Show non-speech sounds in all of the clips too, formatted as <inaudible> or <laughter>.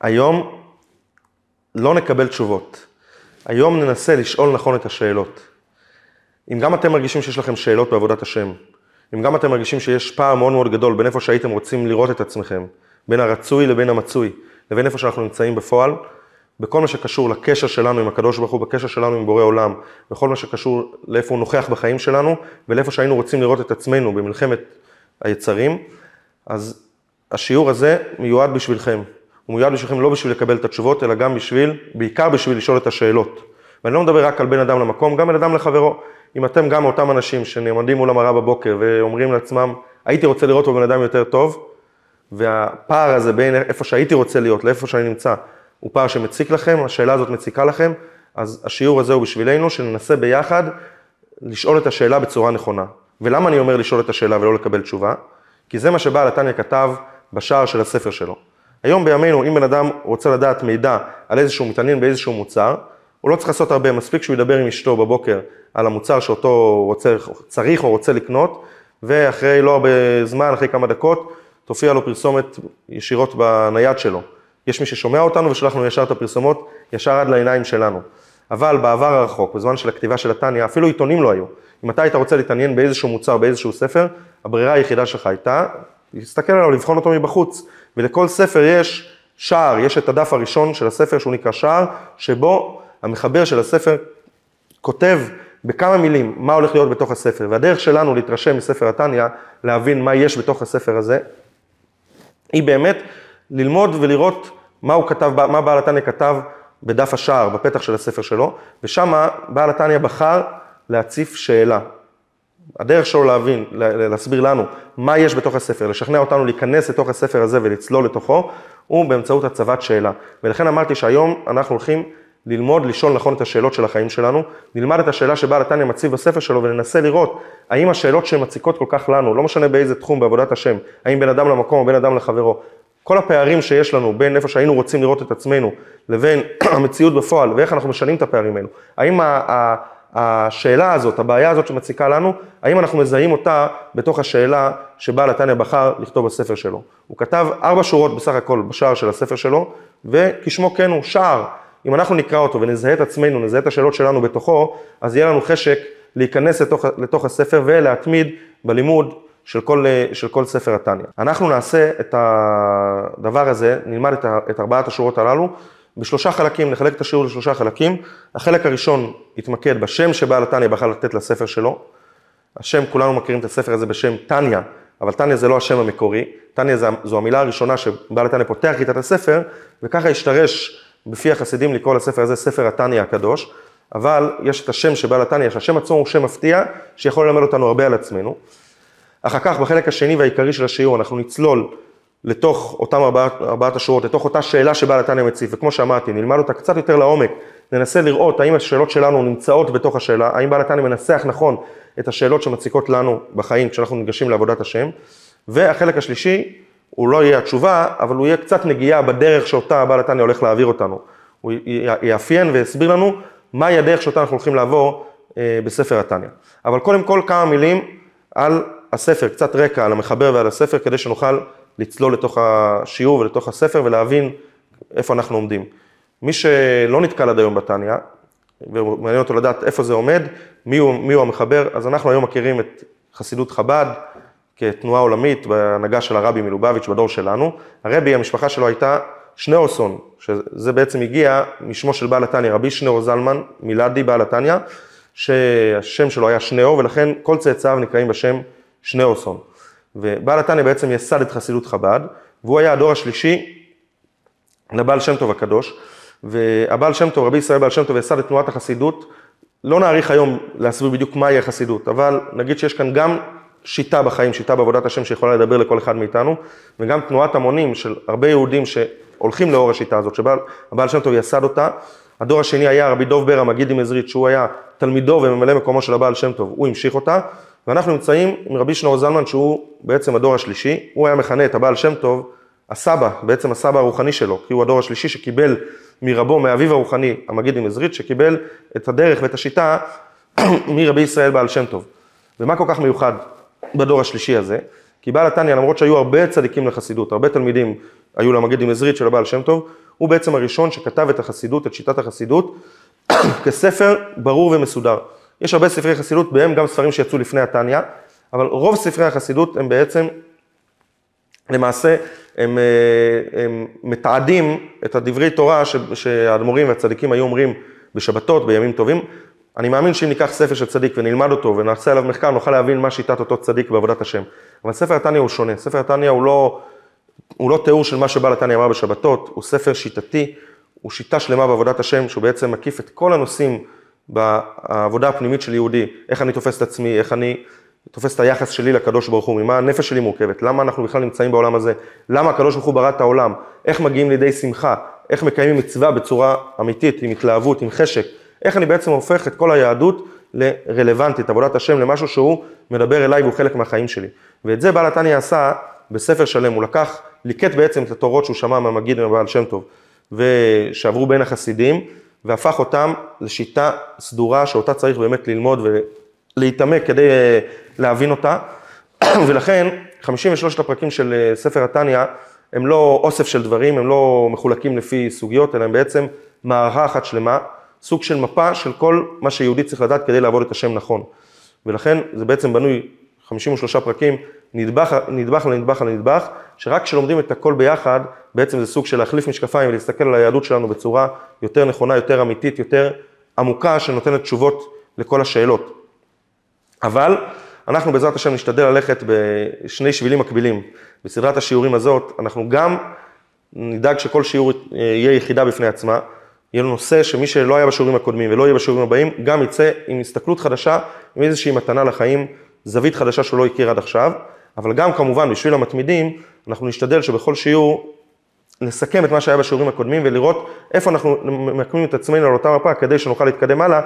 היום לא נקבל תשובות. היום ננסה לשאול נכון את השאלות. אם גם אתם מרגישים שיש לכם שאלות בעבודת השם, אם גם אתם מרגישים שיש פער מאוד מאוד גדול בין איפה שהייתם רוצים לראות את עצמכם, בין הרצוי לבין המצוי, לבין איפה שאנחנו נמצאים בפועל, בכל מה שקשור לקשר שלנו עם הקדוש ברוך הוא, בקשר שלנו עם בורא עולם, בכל מה שקשור לאיפה הוא נוכח בחיים שלנו, ולאיפה שהיינו רוצים לראות את עצמנו במלחמת היצרים, אז השיעור הזה מיועד בשבילכם. הוא מיועד בשבילכם לא בשביל לקבל את התשובות, אלא גם בשביל, בעיקר בשביל לשאול את השאלות. ואני לא מדבר רק על בין אדם למקום, גם בין אדם לחברו. אם אתם גם אותם אנשים שנעמדים מול המראה בבוקר ואומרים לעצמם, הייתי רוצה לראות בבן אדם יותר טוב, והפער הזה בין איפה שהייתי רוצה להיות לאיפה שאני נמצא, הוא פער שמציק לכם, השאלה הזאת מציקה לכם, אז השיעור הזה הוא בשבילנו, שננסה ביחד לשאול את השאלה בצורה נכונה. ולמה אני אומר לשאול את השאלה ולא לקבל תשובה? כי זה מה שבעל התניא כתב בשער של הספר שלו. היום בימינו, אם בן אדם רוצה לדעת מידע על איזשהו מתעניין באיזשהו מוצר, הוא לא צריך לעשות הרבה, מספיק שהוא ידבר עם אשתו בבוקר על המוצר שאותו רוצה, צריך או רוצה לקנות, ואחרי לא הרבה זמן, אחרי כמה דקות, תופיע לו פרסומת ישירות בנייד שלו. יש מי ששומע אותנו ושולח לנו ישר את הפרסומות, ישר עד לעיניים שלנו. אבל בעבר הרחוק, בזמן של הכתיבה של התניא, אפילו עיתונים לא היו. אם אתה היית רוצה להתעניין באיזשהו מוצר, באיזשהו ספר, הברירה היחידה שלך הייתה להסתכל עליו, לבחון אותו מבחוץ. ולכל ספר יש שער, יש את הדף הראשון של הספר שהוא נקרא שער, שבו המחבר של הספר כותב בכמה מילים מה הולך להיות בתוך הספר. והדרך שלנו להתרשם מספר התניא, להבין מה יש בתוך הספר הזה, היא באמת ללמוד ולראות מה הוא כתב, מה בעל התניא כתב בדף השער, בפתח של הספר שלו, ושם בעל התניא בחר להציף שאלה. הדרך שלו להבין, להסביר לנו מה יש בתוך הספר, לשכנע אותנו להיכנס לתוך הספר הזה ולצלול לתוכו, הוא באמצעות הצבת שאלה. ולכן אמרתי שהיום אנחנו הולכים ללמוד, לשאול נכון את השאלות של החיים שלנו, נלמד את השאלה שבעל התניא מציב בספר שלו וננסה לראות האם השאלות שמציקות כל כך לנו, לא משנה באיזה תחום בעבודת השם, האם בין אדם למקום או בין אדם לחברו, כל הפערים שיש לנו בין איפה שהיינו רוצים לראות את עצמנו לבין <clears throat> המציאות בפועל ואיך אנחנו משנים את הפערים האלו, האם השאלה הזאת, הבעיה הזאת שמציקה לנו, האם אנחנו מזהים אותה בתוך השאלה שבעל התניא בחר לכתוב בספר שלו. הוא כתב ארבע שורות בסך הכל בשער של הספר שלו, וכשמו כן הוא, שער. אם אנחנו נקרא אותו ונזהה את עצמנו, נזהה את השאלות שלנו בתוכו, אז יהיה לנו חשק להיכנס לתוך, לתוך הספר ולהתמיד בלימוד של כל, של כל ספר התניא. אנחנו נעשה את הדבר הזה, נלמד את, את ארבעת השורות הללו, בשלושה חלקים, נחלק את השיעור לשלושה חלקים. החלק הראשון יתמקד בשם שבעל התניא בחר לתת לספר שלו. השם, כולנו מכירים את הספר הזה בשם תניא, אבל תניא זה לא השם המקורי, תניא זו המילה הראשונה שבעל התניא פותח איתה את הספר, וככה השתרש בפי החסידים לקרוא לספר הזה ספר התניא הקדוש, אבל יש את השם שבעל התניא, שהשם עצמו הוא שם מפתיע, שיכול ללמד אותנו הרבה על עצמנו. אחר כך, בחלק השני והעיקרי של השיעור, אנחנו נצלול לתוך אותם ארבעת, ארבעת השורות, לתוך אותה שאלה שבעל התניא מציב, וכמו שאמרתי, נלמד אותה קצת יותר לעומק, ננסה לראות האם השאלות שלנו נמצאות בתוך השאלה, האם בעל התניא מנסח נכון את השאלות שמציקות לנו בחיים כשאנחנו ניגשים לעבודת השם, והחלק השלישי, הוא לא יהיה התשובה, אבל הוא יהיה קצת נגיעה בדרך שאותה בעל התניא הולך להעביר אותנו. הוא יאפיין ויסביר לנו מהי הדרך שאותה אנחנו הולכים לעבור אה, בספר התניא. אבל קודם כל כמה מילים על הספר, קצת רקע על המחבר ועל הספר, כדי שנוכל לצלול לתוך השיעור ולתוך הספר ולהבין איפה אנחנו עומדים. מי שלא נתקל עד היום בתניא, ומעניין אותו לדעת איפה זה עומד, מי הוא, מי הוא המחבר, אז אנחנו היום מכירים את חסידות חב"ד כתנועה עולמית בהנהגה של הרבי מלובביץ' בדור שלנו. הרבי, המשפחה שלו הייתה שניאורסון, שזה בעצם הגיע משמו של בעל התניא, רבי שניאור זלמן, מילדי בעל התניא, שהשם שלו היה שניאור, ולכן כל צאצאיו נקראים בשם שניאורסון. ובעל התניא בעצם יסד את חסידות חב"ד, והוא היה הדור השלישי לבעל שם טוב הקדוש, והבעל שם טוב, רבי ישראל בעל שם טוב יסד את תנועת החסידות, לא נאריך היום להסביר בדיוק מהי החסידות, אבל נגיד שיש כאן גם שיטה בחיים, שיטה בעבודת השם שיכולה לדבר לכל אחד מאיתנו, וגם תנועת המונים של הרבה יהודים שהולכים לאור השיטה הזאת, שבעל שם טוב יסד אותה. הדור השני היה רבי דוב בר המגיד עם שהוא היה תלמידו וממלא מקומו של הבעל שם טוב, הוא המשיך אותה, ואנחנו נמצאים עם רבי שנור זלמן שהוא בעצם הדור השלישי, הוא היה מכנה את הבעל שם טוב הסבא, בעצם הסבא הרוחני שלו, כי הוא הדור השלישי שקיבל מרבו, מאביו הרוחני, המגיד עזרית, שקיבל את הדרך ואת השיטה <clears throat> מרבי ישראל בעל שם טוב. ומה כל כך מיוחד בדור השלישי הזה? כי בעל התניא, למרות שהיו הרבה צדיקים לחסידות, הרבה תלמידים היו למגיד עזרית של הבעל שם טוב, הוא בעצם הראשון שכתב את החסידות, את שיטת החסידות, <clears throat> כספר ברור ומסודר. יש הרבה ספרי חסידות, בהם גם ספרים שיצאו לפני התניא, אבל רוב ספרי החסידות הם בעצם, למעשה, הם, אה, הם מתעדים את הדברי תורה שהאדמו"רים והצדיקים היו אומרים בשבתות, בימים טובים. אני מאמין שאם ניקח ספר של צדיק ונלמד אותו ונעשה עליו מחקר, נוכל להבין מה שיטת אותו צדיק בעבודת השם. אבל ספר התניא הוא שונה. ספר התניא הוא לא, הוא לא תיאור של מה שבעל התניא אמר בשבתות, הוא ספר שיטתי, הוא שיטה שלמה בעבודת השם, שהוא בעצם מקיף את כל הנושאים בעבודה הפנימית של יהודי, איך אני תופס את עצמי, איך אני תופס את היחס שלי לקדוש ברוך הוא, ממה הנפש שלי מורכבת, למה אנחנו בכלל נמצאים בעולם הזה, למה הקדוש ברוך הוא ברא את העולם, איך מגיעים לידי שמחה, איך מקיימים מצווה בצורה אמיתית, עם התלהבות, עם חשק, איך אני בעצם הופך את כל היהדות לרלוונטית, עבודת השם, למשהו שהוא מדבר אליי והוא חלק מהחיים שלי. ואת זה בעל התניא עשה בספר שלם, הוא לקח, ליקט בעצם את התורות שהוא שמע מהמגיד ומבעל שם טוב, ושעברו בין החסידים, והפך אותם לשיטה סדורה שאותה צריך באמת ללמוד ולהתעמק כדי אה, להבין אותה. <clears throat> ולכן 53 הפרקים של אה, ספר התניא הם לא אוסף של דברים, הם לא מחולקים לפי סוגיות, אלא הם בעצם מערכה אחת שלמה, סוג של מפה של כל מה שיהודי צריך לדעת כדי לעבוד את השם נכון. ולכן זה בעצם בנוי 53 פרקים, נדבך, נדבך לנדבך לנדבך, שרק כשלומדים את הכל ביחד, בעצם זה סוג של להחליף משקפיים ולהסתכל על היהדות שלנו בצורה יותר נכונה, יותר אמיתית, יותר עמוקה, שנותנת תשובות לכל השאלות. אבל אנחנו בעזרת השם נשתדל ללכת בשני שבילים מקבילים. בסדרת השיעורים הזאת, אנחנו גם נדאג שכל שיעור יהיה יחידה בפני עצמה, יהיה לו נושא שמי שלא היה בשיעורים הקודמים ולא יהיה בשיעורים הבאים, גם יצא עם הסתכלות חדשה, עם איזושהי מתנה לחיים, זווית חדשה שהוא לא הכיר עד עכשיו, אבל גם כמובן בשביל המתמידים, אנחנו נשתדל שבכל שיעור נסכם את מה שהיה בשיעורים הקודמים ולראות איפה אנחנו ממקמים את עצמנו על אותה מפה כדי שנוכל להתקדם הלאה,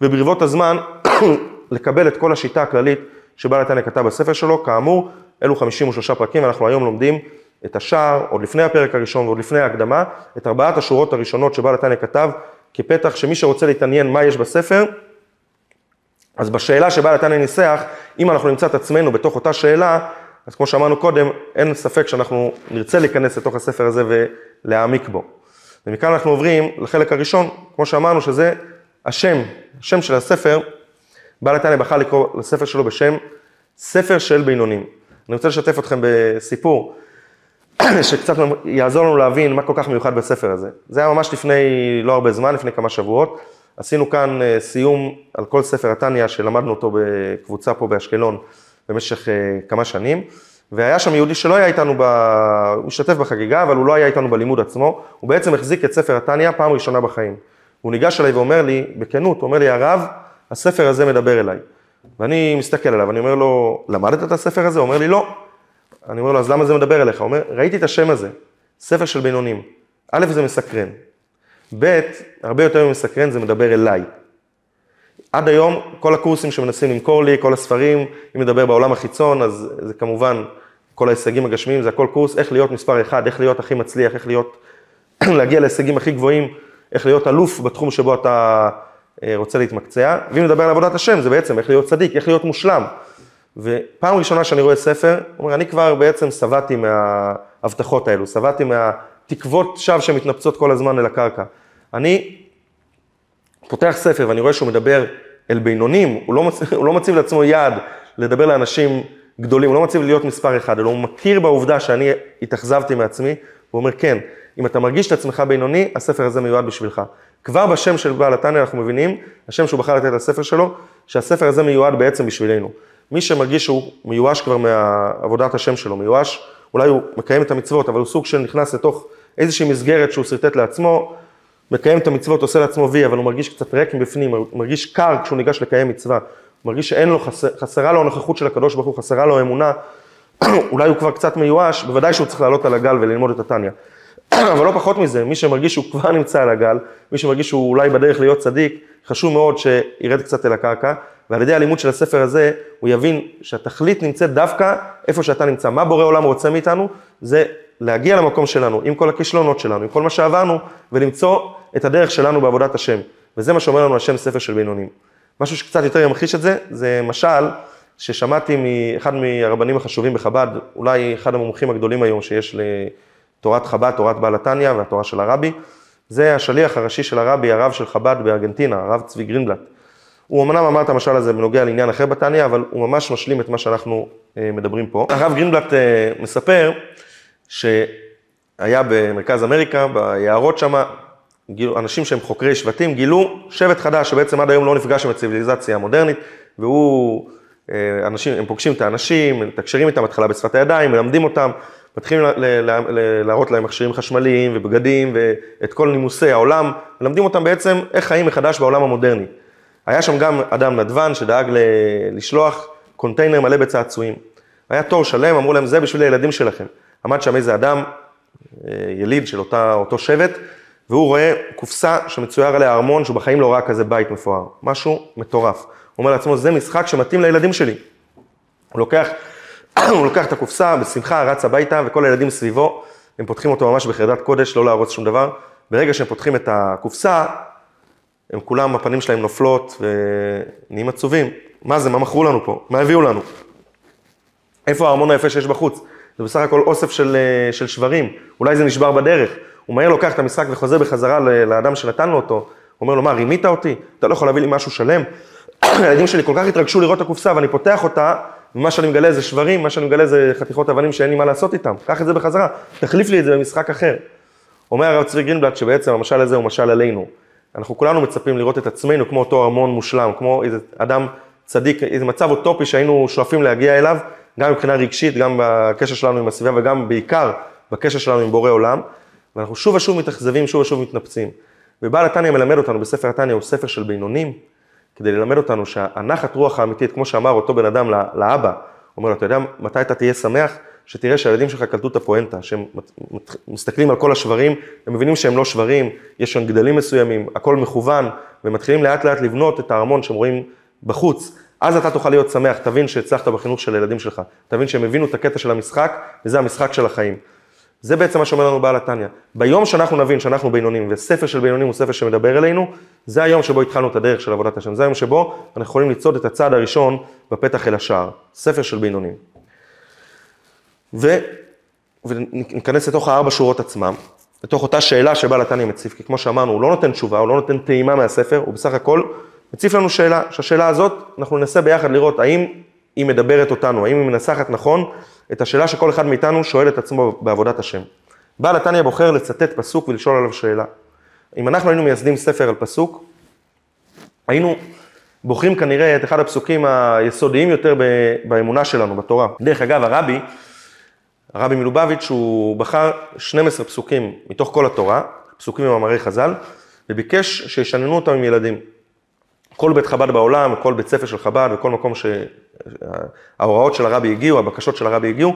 וברבות הזמן <coughs> לקבל את כל השיטה הכללית שבעל התניא כתב בספר שלו, כאמור, אלו 53 פרקים, ואנחנו היום לומדים את השער, עוד לפני הפרק הראשון ועוד לפני ההקדמה, את ארבעת השורות הראשונות שבעל התניא כתב, כפתח שמי שרוצה להתעניין מה יש בספר, אז בשאלה שבעל התניא ניסח, אם אנחנו נמצא את עצמנו בתוך אותה שאלה, אז כמו שאמרנו קודם, אין ספק שאנחנו נרצה להיכנס לתוך הספר הזה ולהעמיק בו. ומכאן אנחנו עוברים לחלק הראשון, כמו שאמרנו, שזה השם, השם של הספר, בעל התניא בחר לקרוא לספר שלו בשם ספר של בינונים. אני רוצה לשתף אתכם בסיפור <clears throat> שקצת יעזור לנו להבין מה כל כך מיוחד בספר הזה. זה היה ממש לפני לא הרבה זמן, לפני כמה שבועות. עשינו כאן אה, סיום על כל ספר התניא שלמדנו אותו בקבוצה פה באשקלון במשך אה, כמה שנים. והיה שם יהודי שלא היה איתנו, ב... הוא השתתף בחגיגה, אבל הוא לא היה איתנו בלימוד עצמו. הוא בעצם החזיק את ספר התניא פעם ראשונה בחיים. הוא ניגש אליי ואומר לי, בכנות, הוא אומר לי, הרב, הספר הזה מדבר אליי. ואני מסתכל עליו, אני אומר לו, למדת את הספר הזה? הוא אומר לי, לא. אני אומר לו, אז למה זה מדבר אליך? הוא אומר, ראיתי את השם הזה, ספר של בינונים. א', זה מסקרן. ב', הרבה יותר ממסקרן, זה מדבר אליי. עד היום, כל הקורסים שמנסים למכור לי, כל הספרים, אם נדבר בעולם החיצון, אז זה כמובן, כל ההישגים הגשמיים, זה הכל קורס, איך להיות מספר אחד, איך להיות הכי מצליח, איך להיות, <clears throat> להגיע להישגים הכי גבוהים, איך להיות אלוף בתחום שבו אתה אה, רוצה להתמקצע, ואם נדבר על עבודת השם, זה בעצם איך להיות צדיק, איך להיות מושלם. ופעם ראשונה שאני רואה ספר, אומר, אני כבר בעצם שבעתי מההבטחות האלו, שבעתי מהתקוות שווא שמתנפצות כל הזמן אל הקרקע. אני פותח ספר ואני רואה שהוא מדבר אל בינונים, הוא לא, מצ... <laughs> הוא לא מציב לעצמו יעד לדבר לאנשים גדולים, הוא לא מציב להיות מספר אחד, אלא הוא מכיר בעובדה שאני התאכזבתי מעצמי, הוא אומר, כן, אם אתה מרגיש את עצמך בינוני, הספר הזה מיועד בשבילך. כבר בשם של בעל התניא אנחנו מבינים, השם שהוא בחר לתת לספר שלו, שהספר הזה מיועד בעצם בשבילנו. מי שמרגיש שהוא מיואש כבר מעבודת השם שלו, מיואש, אולי הוא מקיים את המצוות, אבל הוא סוג של נכנס לתוך איזושהי מסגרת שהוא שרטט לעצמו, מקיים את המצוות, עושה לעצמו וי, אבל הוא מרגיש קצת ריק מבפנים, הוא מרגיש קר כשהוא ניגש לקיים מצווה, הוא מרגיש שאין לו, חסר, חסרה לו הנוכחות של הקדוש ברוך הוא, חסרה לו אמונה, <clears throat> אולי הוא כבר קצת מיואש, בוודאי שהוא צריך לעלות על הגל וללמוד את התניא. <clears throat> אבל לא פחות מזה, מי שמרגיש שהוא כבר נמצא על הגל, מי שמרגיש שהוא אולי בדרך להיות צדיק, חשוב מאוד שירד קצת אל הקרקע, ועל ידי הלימוד של הספר הזה, הוא יבין שהתכלית נמצאת דווקא איפה שאתה נמצא. מה בורא עולם רוצה מאיתנו? זה להגיע למקום שלנו, עם כל הכישלונות שלנו, עם כל מה שעברנו, ולמצוא את הדרך שלנו בעבודת השם. וזה מה שאומר לנו השם ספר של בינונים. משהו שקצת יותר ימחיש את זה, זה משל ששמעתי מאחד מהרבנים החשובים בחב"ד, אולי אחד המומחים הגדולים היום שיש תורת חב"ד, תורת בעל התניא והתורה של הרבי. זה השליח הראשי של הרבי, הרב של חב"ד בארגנטינה, הרב צבי גרינבלט. הוא אמנם אמר את המשל הזה בנוגע לעניין אחר בתניא, אבל הוא ממש משלים את מה שאנחנו אה, מדברים פה. הרב גרינבלט אה, מספר שהיה במרכז אמריקה, ביערות שם, אנשים שהם חוקרי שבטים, גילו שבט חדש שבעצם עד היום לא נפגש עם הציוויליזציה המודרנית, והוא, אה, אנשים, הם פוגשים את האנשים, מתקשרים איתם התחלה בשפת הידיים, מלמדים אותם, מתחילים להראות להם מכשירים חשמליים ובגדים ואת כל נימוסי העולם, מלמדים אותם בעצם איך חיים מחדש בעולם המודרני. היה שם גם אדם נדבן שדאג לשלוח קונטיינר מלא בצעצועים. היה תור שלם, אמרו להם, זה בשביל הילדים שלכם. עמד שם איזה אדם, אה, יליד של אותה, אותו שבט, והוא רואה קופסה שמצויר עליה ארמון, שהוא בחיים לא ראה כזה בית מפואר. משהו מטורף. הוא אומר לעצמו, זה משחק שמתאים לילדים שלי. הוא לוקח, <clears throat> הוא לוקח את הקופסה, בשמחה רץ הביתה, וכל הילדים סביבו, הם פותחים אותו ממש בחרדת קודש, לא להרוס שום דבר. ברגע שהם פותחים את הקופסה, הם כולם, הפנים שלהם נופלות ונהיים עצובים. מה זה, מה מכרו לנו פה? מה הביאו לנו? איפה הארמון היפה שיש בחוץ? זה בסך הכל אוסף של, אה, של שברים, אולי זה נשבר בדרך. הוא מהר לוקח את המשחק וחוזר בחזרה לאדם שנתן לו אותו. הוא אומר לו, מה, רימית אותי? אתה לא יכול להביא לי משהו שלם? <clears throat> הילדים שלי כל כך התרגשו לראות את הקופסה ואני פותח אותה, ומה שאני מגלה זה שברים, מה שאני מגלה זה חתיכות אבנים שאין לי מה לעשות איתם. קח את זה בחזרה, תחליף לי את זה במשחק אחר. אומר הרב צבי גרינבלט שבעצם המשל הזה הוא משל עלינו. אנחנו כולנו מצפים לראות את עצמנו כמו אותו ארמון מושלם, כמו איזה אדם צדיק, איזה מצב אוטופי שהיינו שואפים להגיע אליו, גם מבחינה רגשית, גם בקשר שלנו עם הסביבה וגם בעיקר בקשר שלנו עם בורא עולם, ואנחנו שוב ושוב מתאכזבים, שוב ושוב מתנפצים. ובעל התניא מלמד אותנו בספר התניא, הוא ספר של בינונים, כדי ללמד אותנו שהנחת רוח האמיתית, כמו שאמר אותו בן אדם לאבא, הוא אומר לו, אתה יודע מתי אתה תהיה שמח? שתראה שהילדים שלך קלטו את הפואנטה, שהם מסתכלים על כל השברים, הם מבינים שהם לא שברים, יש שם גדלים מסוימים, הכל מכוון, ומתחילים לאט לאט לבנות את הארמון שהם רואים בחוץ. אז אתה תוכל להיות שמח, תבין שהצלחת בחינוך של הילדים שלך, תבין שהם הבינו את הקטע של המשחק, וזה המשחק של החיים. זה בעצם מה שאומר לנו בעל התניא. ביום שאנחנו נבין שאנחנו בינונים, וספר של בינונים הוא ספר שמדבר אלינו, זה היום שבו התחלנו את הדרך של עבודת השם, זה היום שבו אנחנו יכולים לצעוד את הצעד הראשון בפתח אל השער, ספר של בינונים. ו... וניכנס לתוך הארבע שורות עצמם, לתוך אותה שאלה שבעל התניא מציף, כי כמו שאמרנו, הוא לא נותן תשובה, הוא לא נותן טעימה מהספר, הוא בסך הכל מציף לנו שאלה, שהשאלה הזאת, אנחנו ננסה ביחד לראות האם היא מדברת אותנו, האם היא מנסחת נכון את השאלה שכל אחד מאיתנו שואל את עצמו בעבודת השם. בעל התניא בוחר לצטט פסוק ולשאול עליו שאלה. אם אנחנו היינו מייסדים ספר על פסוק, היינו בוחרים כנראה את אחד הפסוקים היסודיים יותר באמונה שלנו, בתורה. דרך אגב, הרבי, הרבי מלובביץ', הוא בחר 12 פסוקים מתוך כל התורה, פסוקים ממאמרי חז"ל, וביקש שישננו אותם עם ילדים. כל בית חב"ד בעולם, כל בית ספר של חב"ד וכל מקום שההוראות של הרבי הגיעו, הבקשות של הרבי הגיעו,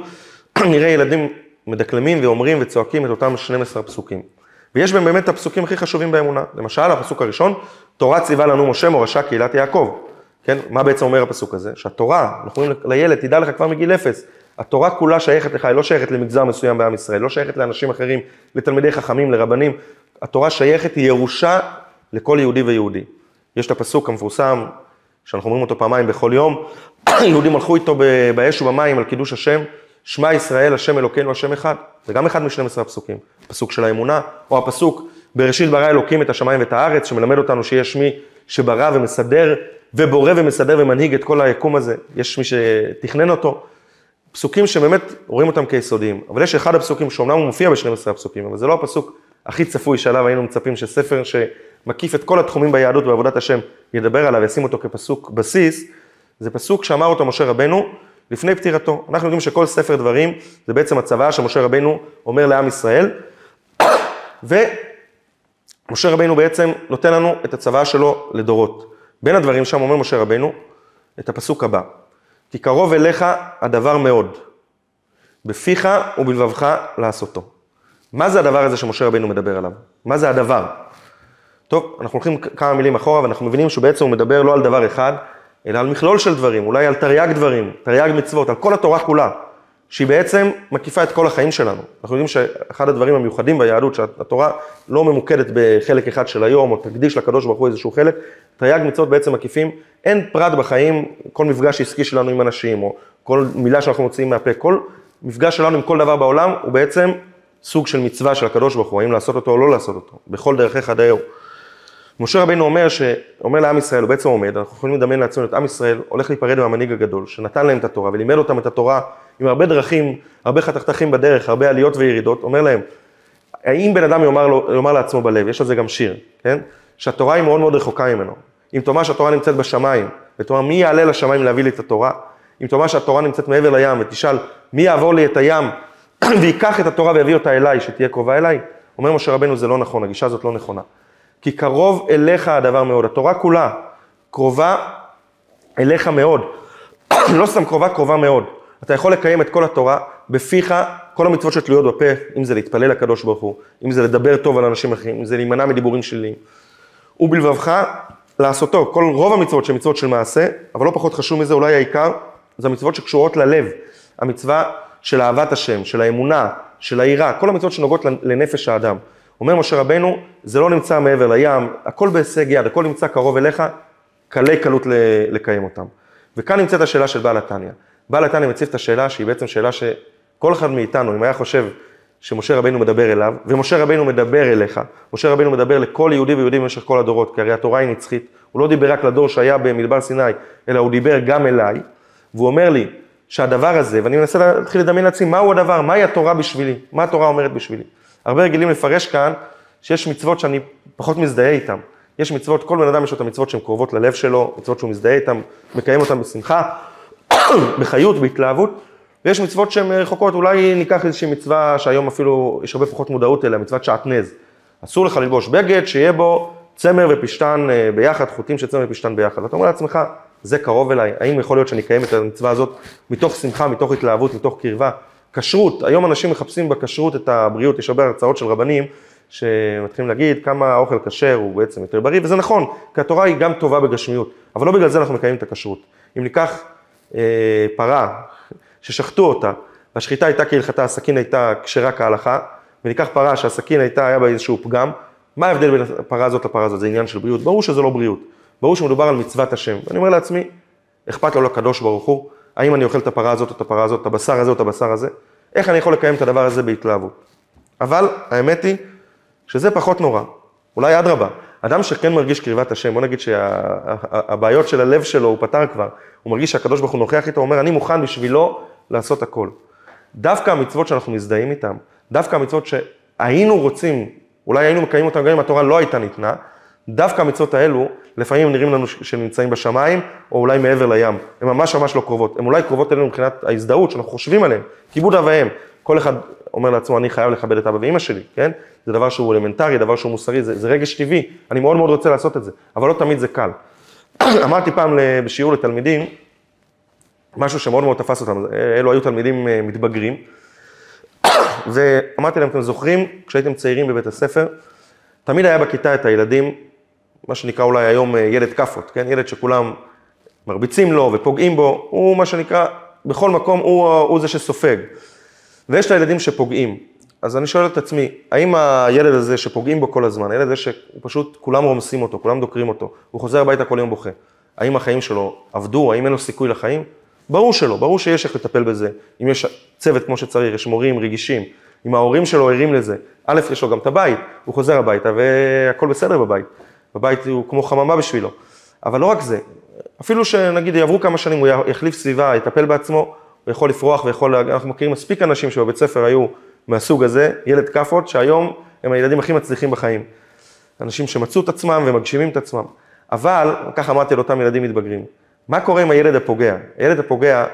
<clears throat> נראה ילדים מדקלמים ואומרים וצועקים את אותם 12 פסוקים. ויש בהם באמת הפסוקים הכי חשובים באמונה. למשל, הפסוק הראשון, תורה ציווה לנו משה מורשה קהילת יעקב. כן, מה בעצם אומר הפסוק הזה? שהתורה, אנחנו אומרים לילד, תדע לך כבר מגיל אפס, התורה כולה שייכת לך, היא לא שייכת למגזר מסוים בעם ישראל, לא שייכת לאנשים אחרים, לתלמידי חכמים, לרבנים. התורה שייכת, היא ירושה לכל יהודי ויהודי. יש את הפסוק המפורסם, שאנחנו אומרים אותו פעמיים בכל יום, <clears throat> יהודים הלכו איתו באש ובמים על קידוש השם, שמע ישראל, השם אלוקינו, השם אחד. זה גם אחד מ-12 הפסוקים. פסוק של האמונה, או הפסוק, בראשית ברא אלוקים את השמיים ואת הארץ, שמלמד אותנו שיש מי שברא ומסדר, ובורא ומסדר ומנהיג את כל היקום הזה. יש מי שתכנן אותו. פסוקים שבאמת רואים אותם כיסודיים. אבל יש אחד הפסוקים שאומנם הוא מופיע ב-12 הפסוקים, אבל זה לא הפסוק הכי צפוי שעליו היינו מצפים שספר שמקיף את כל התחומים ביהדות ובעבודת השם ידבר עליו וישים אותו כפסוק בסיס, זה פסוק שאמר אותו משה רבנו לפני פטירתו. אנחנו יודעים שכל ספר דברים זה בעצם הצוואה שמשה רבנו אומר לעם ישראל, <coughs> ומשה רבנו בעצם נותן לנו את הצוואה שלו לדורות. בין הדברים שם אומר משה רבנו את הפסוק הבא, כי קרוב אליך הדבר מאוד, בפיך ובלבבך לעשותו. מה זה הדבר הזה שמשה רבינו מדבר עליו? מה זה הדבר? טוב, אנחנו הולכים כמה מילים אחורה ואנחנו מבינים שבעצם הוא מדבר לא על דבר אחד, אלא על מכלול של דברים, אולי על תרי"ג דברים, תרי"ג מצוות, על כל התורה כולה, שהיא בעצם מקיפה את כל החיים שלנו. אנחנו יודעים שאחד הדברים המיוחדים ביהדות, שהתורה לא ממוקדת בחלק אחד של היום, או תקדיש לקדוש ברוך הוא איזשהו חלק, תרי"ג מצוות בעצם מקיפים, אין פרט בחיים, כל מפגש עסקי שלנו עם אנשים, או כל מילה שאנחנו מוציאים מהפה, כל מפגש שלנו עם כל דבר בעולם, הוא בעצם סוג של מצווה של הקדוש ברוך הוא, האם לעשות אותו או לא לעשות אותו, בכל דרכיך דאהו. משה רבינו אומר, ש... אומר לעם ישראל, הוא בעצם עומד, אנחנו יכולים לדמיין לעצמנו את עם ישראל, הולך להיפרד מהמנהיג הגדול, שנתן להם את התורה ולימד אותם את התורה עם הרבה דרכים, הרבה חתכתכים בדרך, הרבה עליות וירידות, אומר להם, האם בן אדם יאמר, לו, יאמר לעצמו בלב, יש על זה גם שיר, כן? שהתורה היא מאוד מאוד רחוקה ממנו. אם תאמר שהתורה נמצאת בשמיים, ותאמר מי יעלה לשמיים להביא לי את התורה, אם תאמר שהתורה נמצאת מעבר לים, ותשאל מי יעבור לי את הים <clears throat> ויקח את התורה ויביא אותה אליי, שתהיה קרובה אליי, אומר משה רבנו זה לא נכון, הגישה הזאת לא נכונה. כי קרוב אליך הדבר מאוד, התורה כולה קרובה אליך מאוד, <clears throat> לא סתם קרובה, קרובה מאוד. אתה יכול לקיים את כל התורה בפיך, כל המצוות שתלויות בפה, אם זה להתפלל לקדוש ברוך הוא, אם זה לדבר טוב על אנשים אחרים, אם זה להימנע מדיבורים שליליים. ובלבבך לעשותו, כל רוב המצוות שהן מצוות של מעשה, אבל לא פחות חשוב מזה, אולי העיקר, זה המצוות שקשורות ללב. המצווה של אהבת השם, של האמונה, של היראה, כל המצוות שנוגעות לנפש האדם. אומר משה רבנו, זה לא נמצא מעבר לים, הכל בהישג יד, הכל נמצא קרוב אליך, קלי קלות לקיים אותם. וכאן נמצאת השאלה של בעל התניא. בעל התניא מציב את השאלה שהיא בעצם שאלה שכל אחד מאיתנו, אם היה חושב שמשה רבינו מדבר אליו, ומשה רבינו מדבר אליך, משה רבינו מדבר לכל יהודי ויהודי במשך כל הדורות, כי הרי התורה היא נצחית, הוא לא דיבר רק לדור שהיה במדבר סיני, אלא הוא דיבר גם אליי, והוא אומר לי שהדבר הזה, ואני מנסה להתחיל לדמיין לעצמי, מהו הדבר, מהי התורה בשבילי, מה התורה אומרת בשבילי. הרבה רגילים לפרש כאן שיש מצוות שאני פחות מזדהה איתן. יש מצוות, כל בן אדם יש לו את המצוות שהן קרובות ללב שלו, מצוות שהוא מזדהה איתן, מקיים אותן בשמחה, בחיות, בהתלהבות, ויש מצוות שהן רחוקות, אולי ניקח איזושהי מצווה שהיום אפילו יש הרבה פחות מודעות אליה, מצוות שעטנז. אסור לך ללבוש בגד שיהיה בו צמר ופשתן אה, ביחד, חוטים של צמר ופשתן ביחד. ואתה אומר לעצמך, זה קרוב אליי, האם יכול להיות שאני אקיים את המצווה הזאת מתוך שמחה, מתוך התלהבות, מתוך קרבה? כשרות, היום אנשים מחפשים בכשרות את הבריאות, יש הרבה הרצאות של רבנים שמתחילים להגיד כמה האוכל כשר הוא בעצם יותר בריא, וזה נכון, כי התורה היא גם טובה בגשמיות, אבל לא בגלל זה אנחנו מקיימים את הכשרות. אם ניקח אה, פרה ששחטו אותה, והשחיטה הייתה כהלכתה, הסכין הייתה כשרה כהלכה, וניקח פרה שהסכין הייתה, היה בה איזשהו פגם, מה ההבדל בין הפרה הזאת לפרה הזאת? זה עניין של בריאות? ברור שזה לא בריאות. ברור שמדובר על מצוות השם. ואני אומר לעצמי, אכפת לו לקדוש ברוך הוא, האם אני אוכל את הפרה הזאת או את הפרה הזאת, את הבשר הזה או את הבשר הזה, איך אני יכול לקיים את הדבר הזה בהתלהבות. אבל האמת היא שזה פחות נורא, אולי אדרבה, אדם שכן מרגיש קרבת השם, בוא נגיד שהבעיות של הלב שלו הוא פתר כבר, הוא מרגיש שהקדוש ברוך הוא נוכח איתו, הוא אומר אני מוכן בשבילו לעשות הכל. דווקא המצוות שאנחנו מזדהים איתן, דווקא המצוות שהיינו רוצים, אולי היינו מקיימים אותן גם אם התורה לא הייתה ניתנה, דווקא המצוות האלו, לפעמים נראים לנו שהם נמצאים בשמיים, או אולי מעבר לים. הן ממש ממש לא קרובות. הן אולי קרובות אלינו מבחינת ההזדהות שאנחנו חושבים עליהן. כיבוד אב ואם. כל אחד אומר לעצמו, אני חייב לכבד את אבא ואמא שלי, כן? זה דבר שהוא אלמנטרי, דבר שהוא מוסרי, זה, זה רגש טבעי. אני מאוד מאוד רוצה לעשות את זה, אבל לא תמיד זה קל. <coughs> אמרתי פעם בשיעור לתלמידים, משהו שמאוד מאוד תפס אותם, אלו היו תלמידים אה, מתבגרים, <coughs> ואמרתי להם, אתם זוכרים, כשהייתם צעירים בבית הספר, תמיד היה בכיתה את הילדים מה שנקרא אולי היום אה, ילד כאפות, כן? ילד שכולם מרביצים לו ופוגעים בו, הוא מה שנקרא, בכל מקום הוא, הוא זה שסופג. ויש את הילדים שפוגעים. אז אני שואל את עצמי, האם הילד הזה שפוגעים בו כל הזמן, הילד הזה שפשוט כולם רומסים אותו, כולם דוקרים אותו, הוא חוזר הביתה כל יום בוכה, האם החיים שלו עבדו, האם אין לו סיכוי לחיים? ברור שלא, ברור שיש איך לטפל בזה. אם יש צוות כמו שצריך, יש מורים רגישים, אם ההורים שלו ערים לזה, א', יש לו גם את הבית, הוא חוזר הביתה והכל בסדר בבית. בבית הוא כמו חממה בשבילו. אבל לא רק זה, אפילו שנגיד יעברו כמה שנים, הוא יחליף סביבה, יטפל בעצמו, הוא יכול לפרוח ויכול, אנחנו מכירים מספיק אנשים שבבית ספר היו מהסוג הזה, ילד כאפות, שהיום הם הילדים הכי מצליחים בחיים. אנשים שמצאו את עצמם ומגשימים את עצמם. אבל, ככה אמרתי על אותם ילדים מתבגרים, מה קורה עם הילד הפוגע? הילד הפוגע,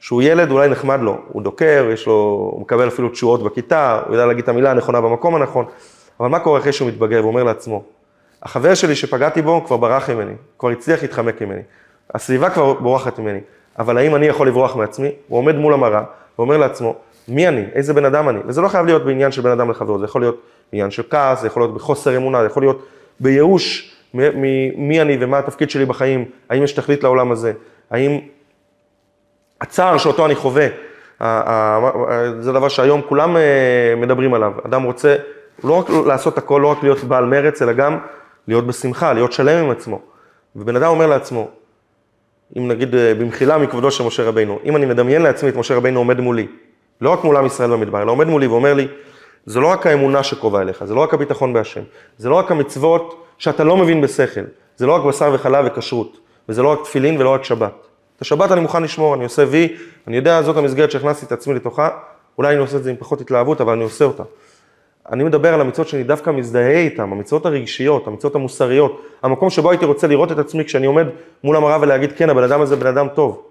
שהוא ילד אולי נחמד לו, הוא דוקר, יש לו, הוא מקבל אפילו תשואות בכיתה, הוא יודע להגיד את המילה הנכונה במקום הנכון, אבל מה קורה אחרי שהוא מתבגר ואומר לעצמו, החבר שלי שפגעתי בו כבר ברח ממני, כבר הצליח להתחמק ממני. הסביבה כבר בורחת ממני, אבל האם אני יכול לברוח מעצמי? הוא עומד מול המראה ואומר לעצמו, מי אני? איזה בן אדם אני? וזה לא חייב להיות בעניין של בן אדם לחברו, זה יכול להיות בעניין של כעס, זה יכול להיות בחוסר אמונה, זה יכול להיות בייאוש מי אני ומה התפקיד שלי בחיים, האם יש תכלית לעולם הזה, האם הצער שאותו אני חווה, זה דבר שהיום כולם אה, מדברים עליו, אדם רוצה לא רק לעשות הכל, לא רק להיות בעל מרץ, אלא גם להיות בשמחה, להיות שלם עם עצמו. ובן אדם אומר לעצמו, אם נגיד אה, במחילה מכבודו של משה רבינו, אם אני מדמיין לעצמי את משה רבינו עומד מולי, לא רק מול עם ישראל במדבר, אלא עומד מולי ואומר לי, זה לא רק האמונה שקרובה אליך, זה לא רק הביטחון בהשם, זה לא רק המצוות שאתה לא מבין בשכל, זה לא רק בשר וחלב וכשרות, וזה לא רק תפילין ולא רק שבת. את השבת אני מוכן לשמור, אני עושה וי, אני יודע, זאת המסגרת שהכנסתי את עצמי לתוכה, אולי אני עושה את זה עם פחות התלהבות, אבל אני עושה אותה. אני מדבר על המצוות שאני דווקא מזדהה איתן, המצוות הרגשיות, המצוות המוסריות, המקום שבו הייתי רוצה לראות את עצמי כשאני עומד מול המראה ולהגיד, כן, הבן אדם הזה בן אדם טוב.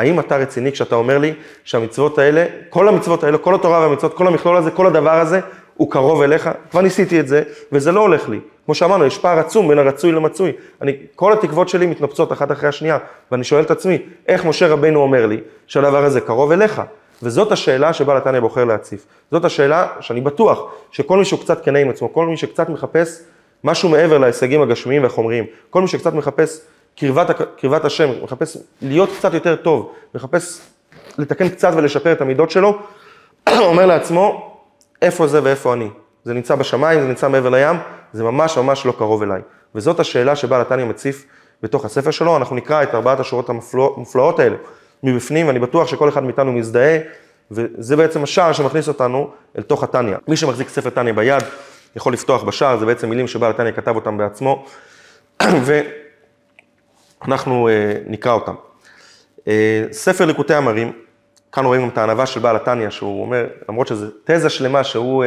האם אתה רציני כשאתה אומר לי שהמצוות האלה, כל המצוות האלה, כל התורה והמצוות, כל המכלול הזה, כל הדבר הזה, הוא קרוב אליך? כבר ניסיתי את זה, וזה לא הולך לי. כמו שאמרנו, יש פער עצום בין הרצוי למצוי. אני, כל התקוות שלי מתנפצות אחת אחרי השנייה, ואני שואל את עצמי, איך משה רבנו אומר לי שהדבר הזה קרוב אליך? וזאת השאלה שבעל התניא בוחר להציף. זאת השאלה שאני בטוח שכל מי שהוא קצת כנה עם עצמו, כל מי שקצת מחפש משהו מעבר להישגים הגשמיים והחומריים, כל מי שקצת מחפש קרבת, קרבת השם, מחפש להיות קצת יותר טוב, מחפש לתקן קצת ולשפר את המידות שלו, <clears throat> אומר לעצמו, איפה זה ואיפה אני? זה נמצא בשמיים, זה נמצא מעבר לים, זה ממש ממש לא קרוב אליי. וזאת השאלה שבעל התניא מציף בתוך הספר שלו, אנחנו נקרא את ארבעת השורות המופלאות האלה מבפנים, ואני בטוח שכל אחד מאיתנו מזדהה, וזה בעצם השער שמכניס אותנו אל תוך התניא. מי שמחזיק ספר תניא ביד, יכול לפתוח בשער, זה בעצם מילים שבעל התניא כתב אותם בעצמו, <clears throat> ואנחנו uh, נקרא אותם. Uh, ספר ליקוטי המרים, כאן רואים גם את הענווה של בעל התניא, שהוא אומר, למרות שזו תזה שלמה שהוא, uh,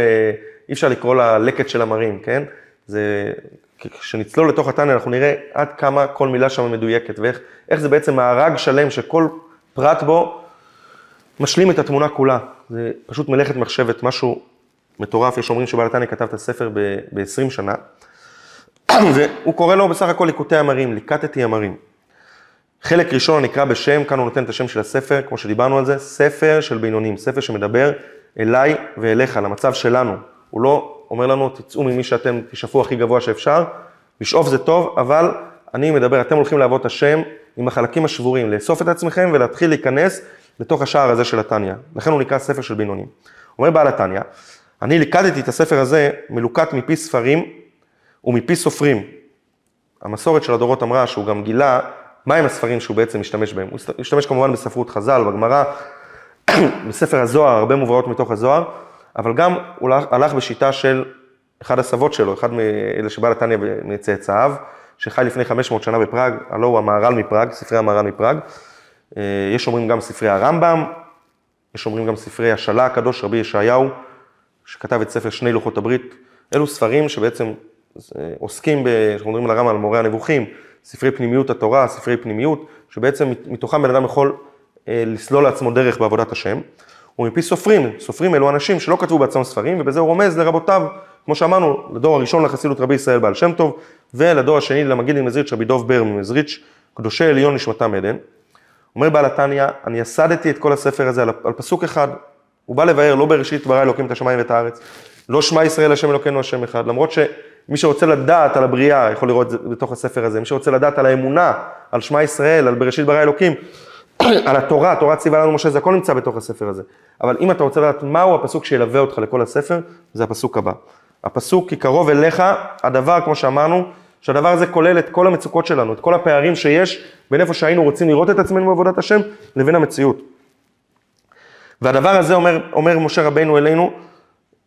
אי אפשר לקרוא לה לקט של המרים, כן? זה, כשנצלול לתוך התניא אנחנו נראה עד כמה כל מילה שם מדויקת, ואיך זה בעצם מארג שלם שכל פרט בו משלים את התמונה כולה. זה פשוט מלאכת מחשבת, משהו מטורף. יש אומרים שבעל התניא כתב את הספר ב-20 שנה, והוא קורא לו בסך הכל ליקוטי המרים, ליקטתי המרים. חלק ראשון נקרא בשם, כאן הוא נותן את השם של הספר, כמו שדיברנו על זה, ספר של בינונים, ספר שמדבר אליי ואליך, למצב שלנו. הוא לא אומר לנו, תצאו ממי שאתם תשאפו הכי גבוה שאפשר, לשאוף זה טוב, אבל אני מדבר, אתם הולכים לעבוד את השם עם החלקים השבורים, לאסוף את עצמכם ולהתחיל להיכנס לתוך השער הזה של התניא. לכן הוא נקרא ספר של בינונים. אומר בעל התניא, אני ליקדתי את הספר הזה מלוקט מפי ספרים ומפי סופרים. המסורת של הדורות אמרה שהוא גם גילה מהם הספרים שהוא בעצם משתמש בהם. הוא משתמש כמובן בספרות חז"ל, בגמרא, <coughs> בספר הזוהר, הרבה מובאות מתוך הזוהר, אבל גם הוא הלך בשיטה של אחד הסבות שלו, אחד מאלה שבא לתניא מצאצאיו, שחי לפני 500 שנה בפראג, הלא הוא המהר"ל מפראג, ספרי המהר"ל מפראג. אה, יש אומרים גם ספרי הרמב"ם, יש אומרים גם ספרי השלה הקדוש, רבי ישעיהו, שכתב את ספר שני לוחות הברית. אלו ספרים שבעצם עוסקים, אנחנו מדברים על הרמב"ם, על מורה הנבוכים, ספרי פנימיות התורה, ספרי פנימיות, שבעצם מתוכם בן אדם יכול אה, לסלול לעצמו דרך בעבודת השם. ומפי סופרים, סופרים אלו אנשים שלא כתבו בעצמם ספרים, ובזה הוא רומז לרבותיו, כמו שאמרנו, לדור הראשון לחסידות רבי ישראל בעל שם טוב, ולדור השני למגיד ממזריץ' רבי דוב בר ממזריץ', קדושי עליון נשמתם עדן. אומר בעל התניא, אני יסדתי את כל הספר הזה על, על פסוק אחד, הוא בא לבאר, לא בראשית ברא אלוקים את השמיים ואת הארץ, לא שמע ישראל השם אלוקינו השם אחד, למרות שמי שרוצה לדעת על הבריאה, יכול לראות את זה בתוך הספר הזה, מי שרוצה לדעת על האמונה, על שמע ישראל, על בראשית ברא אלוקים, <clears throat> על התורה, תורה ציווה לנו משה, זה הכל נמצא בתוך הספר הזה. אבל אם אתה רוצה לדעת מהו הפסוק שילווה אותך לכל הספר, זה הפסוק הבא. הפסוק כי קרוב אליך, הדבר, כמו שאמרנו, שהדבר הזה כולל את כל המצוקות שלנו, את כל הפערים שיש בין איפה שהיינו רוצים לראות את עצמנו בעבודת השם, לבין המציאות. והדבר הזה אומר, אומר משה רבינו אלינו,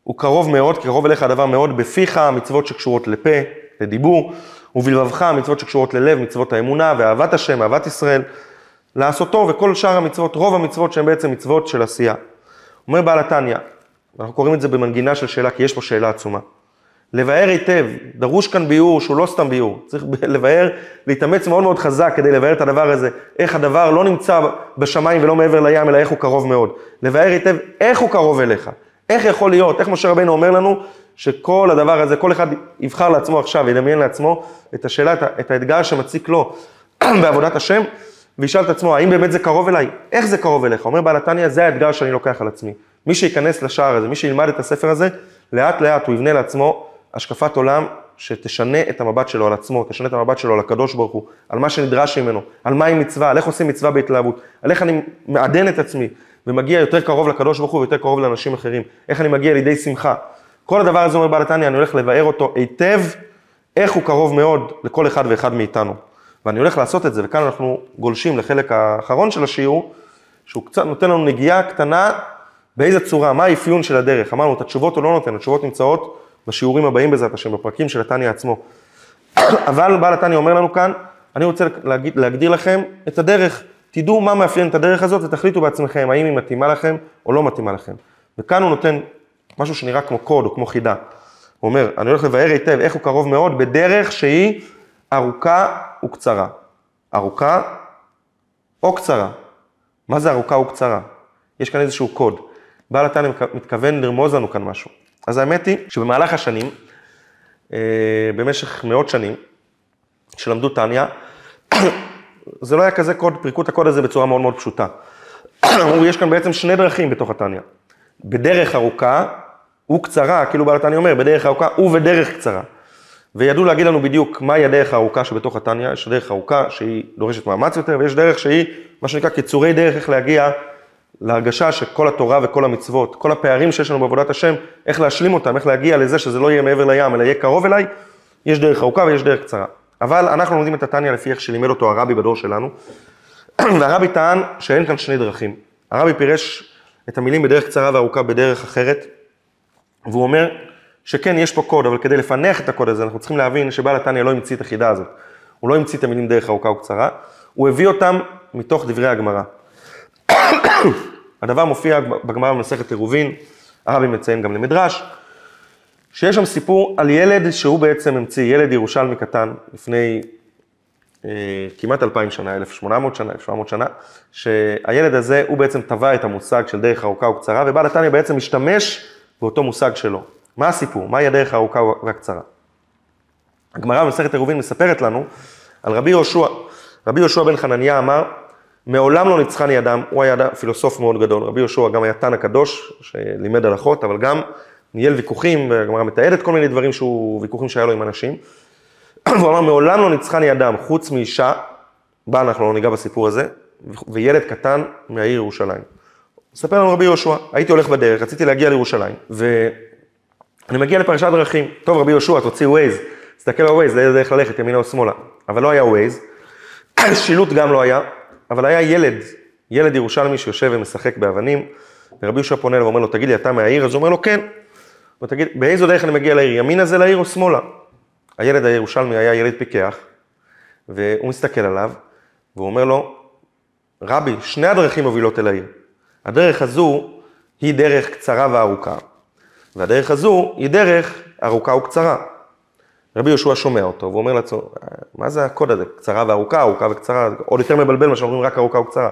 הוא קרוב מאוד, קרוב אליך הדבר מאוד בפיך, מצוות שקשורות לפה, לדיבור, ובלבבך מצוות שקשורות ללב, מצוות האמונה ואהבת השם, אהבת ישראל, לעשותו וכל שאר המצוות, רוב המצוות שהן בעצם מצוות של עשייה. אומר בעל התניא, אנחנו קוראים את זה במנגינה של שאלה, כי יש פה שאלה עצומה. לבאר היטב, דרוש כאן ביאור שהוא לא סתם ביאור, צריך <laughs> לבאר, להתאמץ מאוד מאוד חזק כדי לבאר את הדבר הזה, איך הדבר לא נמצא בשמיים ולא מעבר לים, אלא איך הוא קרוב מאוד. לבאר היטב איך הוא קרוב אליך, איך יכול להיות, איך משה רבינו אומר לנו שכל הדבר הזה, כל אחד יבחר לעצמו עכשיו, ידמיין לעצמו את השאלה, את האתגר שמציק לו <clears throat> בעבודת השם, וישאל את עצמו, האם באמת זה קרוב אליי? איך זה קרוב אליך? אומר בעל התניא, זה האתגר שאני לוקח על עצמי. מי שייכנס לשער הזה, מי שילמד את הספר הזה, לאט לאט הוא יבנה לעצמו השקפת עולם שתשנה את המבט שלו על עצמו, תשנה את המבט שלו על הקדוש ברוך הוא, על מה שנדרש ממנו, על מהי מצווה, על איך עושים מצווה בהתלהבות, על איך אני מעדן את עצמי ומגיע יותר קרוב לקדוש ברוך הוא ויותר קרוב לאנשים אחרים, איך אני מגיע לידי שמחה. כל הדבר הזה אומר בעל התניא, אני הולך לבאר אותו היטב, איך הוא קרוב מאוד לכל אחד ואחד מאיתנו. ואני הולך לעשות את זה, וכאן אנחנו גולשים לחלק האחרון של השיעור, שהוא קצת נותן לנו נגיעה קטנה באיזה צורה, מה האפיון של הדרך. אמרנו, את התשובות הוא לא נותן, התשובות נמצאות בשיעורים הבאים בעזרת השם, בפרקים של התניא עצמו. <coughs> אבל בעל התניא אומר לנו כאן, אני רוצה להגיד, להגדיר לכם את הדרך. תדעו מה מאפיין את הדרך הזאת ותחליטו בעצמכם האם היא מתאימה לכם או לא מתאימה לכם. וכאן הוא נותן משהו שנראה כמו קוד או כמו חידה. הוא אומר, אני הולך לבאר היטב איך הוא קרוב מאוד בדרך שהיא ארוכה וקצרה. ארוכה או קצרה. מה זה ארוכה וקצרה? יש כאן איזשהו קוד. בעל התניא מתכוון לרמוז לנו כאן משהו. אז האמת היא שבמהלך השנים, אה, במשך מאות שנים, שלמדו טניה, זה לא היה כזה קוד, פירקו את הקוד הזה בצורה מאוד מאוד פשוטה. <clears throat> אמרו, יש כאן בעצם שני דרכים בתוך הטניה. בדרך ארוכה וקצרה, כאילו בעל התניא אומר, בדרך ארוכה ובדרך קצרה. וידעו להגיד לנו בדיוק מהי הדרך הארוכה שבתוך התניא, יש דרך ארוכה שהיא דורשת מאמץ יותר, ויש דרך שהיא, מה שנקרא, קיצורי דרך איך להגיע להרגשה שכל התורה וכל המצוות, כל הפערים שיש לנו בעבודת השם, איך להשלים אותם, איך להגיע לזה שזה לא יהיה מעבר לים, אלא יהיה קרוב אליי, יש דרך ארוכה ויש דרך קצרה. אבל אנחנו לומדים את התניא לפי איך שלימד אותו הרבי בדור שלנו, <clears throat> והרבי טען שאין כאן שני דרכים. הרבי פירש את המילים בדרך קצרה וארוכה בדרך אחרת, והוא אומר שכן, יש פה קוד, אבל כדי לפענח את הקוד הזה, אנחנו צריכים להבין שבעל התניא לא המציא את החידה הזאת. הוא לא המציא את המילים דרך ארוכה וקצרה, הוא הביא אותם מתוך דברי הגמרא. <clears throat> הדבר מופיע בגמרא במסכת עירובין, הרבי מציין גם למדרש, שיש שם סיפור על ילד שהוא בעצם המציא, ילד ירושלמי קטן, לפני אה, כמעט אלפיים שנה, 1800 שנה, 1700 שנה, שהילד הזה, הוא בעצם טבע את המושג של דרך ארוכה וקצרה, ובעל התניא בעצם משתמש באותו מושג שלו. מה הסיפור? מהי הדרך הארוכה והקצרה? הגמרא במסכת עירובין מספרת לנו על רבי יהושע. רבי יהושע בן חנניה אמר, מעולם לא ניצחני אדם, הוא היה פילוסוף מאוד גדול, רבי יהושע גם היה תנא קדוש, שלימד הלכות, אבל גם ניהל ויכוחים, והגמרא מתעדת כל מיני דברים שהוא, ויכוחים שהיה לו עם אנשים. <clears throat> הוא אמר, מעולם לא ניצחני אדם, חוץ מאישה, בה אנחנו לא ניגע בסיפור הזה, וילד קטן מהעיר ירושלים. מספר לנו רבי יהושע, הייתי הולך בדרך, רציתי להגיע לירושלים, ואני מגיע לפרשת דרכים. טוב, רבי יהושע, תוציא Waze, תסתכל על Waze, לאיזה דרך ללכת, ימינה או שמאלה. אבל לא היה Waze, <clears throat> שילוט גם לא היה, אבל היה ילד, ילד ירושלמי שיושב ומשחק באבנים, ורבי יהושע פונה אליו ואומר לו, תגיד לי, אתה מהעיר? אז הוא אומר לו, כן. הוא תגיד, באיזו דרך אני מגיע לעיר? ימינה זה לעיר או שמאלה? הילד הירושלמי היה ילד פיקח, והוא מסתכל עליו, והוא אומר לו, רבי, שני הדרכים מובילות אל העיר. הדרך הזו היא דרך קצרה וארוכה, והדרך הזו היא דרך ארוכה וקצרה. רבי יהושע שומע אותו, והוא אומר לעצמו, מה זה הקוד הזה? קצרה וארוכה, ארוכה וקצרה, עוד יותר מבלבל מה שאומרים רק ארוכה וקצרה.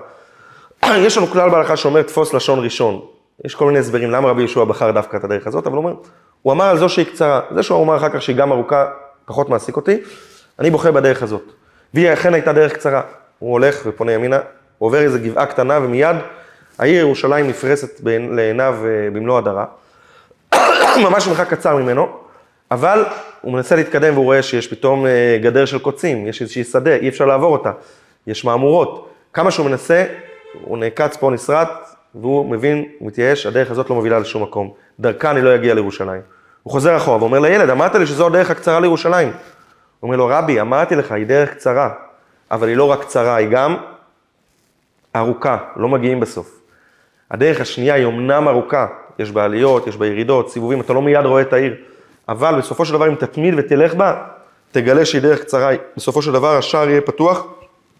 <clears throat> יש לנו כלל בהלכה שאומר תפוס לשון ראשון. יש כל מיני הסברים למה רבי יהושע בחר דווקא את הדרך הזאת, אבל הוא אומר, הוא אמר על זו שהיא קצרה. זה שהוא אמר אחר כך שהיא גם ארוכה, פחות מעסיק אותי, אני בוחר בדרך הזאת. והיא אכן הייתה דרך קצרה. הוא הולך ופונה ימינה, הוא עובר איזה גבעה קטנה ומיד העיר ירושלים נפרסת לעיניו אה, במלוא הדרה. <coughs> ממש מרחק קצר ממנו, אבל הוא מנסה להתקדם והוא רואה שיש פתאום אה, גדר של קוצים, יש איזושהי שדה, אי אפשר לעבור אותה, יש מהמורות. כמה שהוא מנסה, הוא נעקץ פה, נסרט, והוא מבין, הוא מתייאש, הדרך הזאת לא מובילה לשום מקום. דרכה אני לא אגיע לירושלים. הוא חוזר אחורה ואומר לילד, אמרת לי שזו הדרך הקצרה לירושלים. הוא אומר לו, רבי, אמרתי לך, היא דרך קצרה, אבל היא לא רק קצרה, היא גם ארוכה, לא מגיעים בסוף. הדרך השנייה היא אמנם ארוכה, יש בה עליות, יש בה ירידות, סיבובים, אתה לא מיד רואה את העיר. אבל בסופו של דבר, אם תתמיד ותלך בה, תגלה שהיא דרך קצרה. בסופו של דבר השער יהיה פתוח,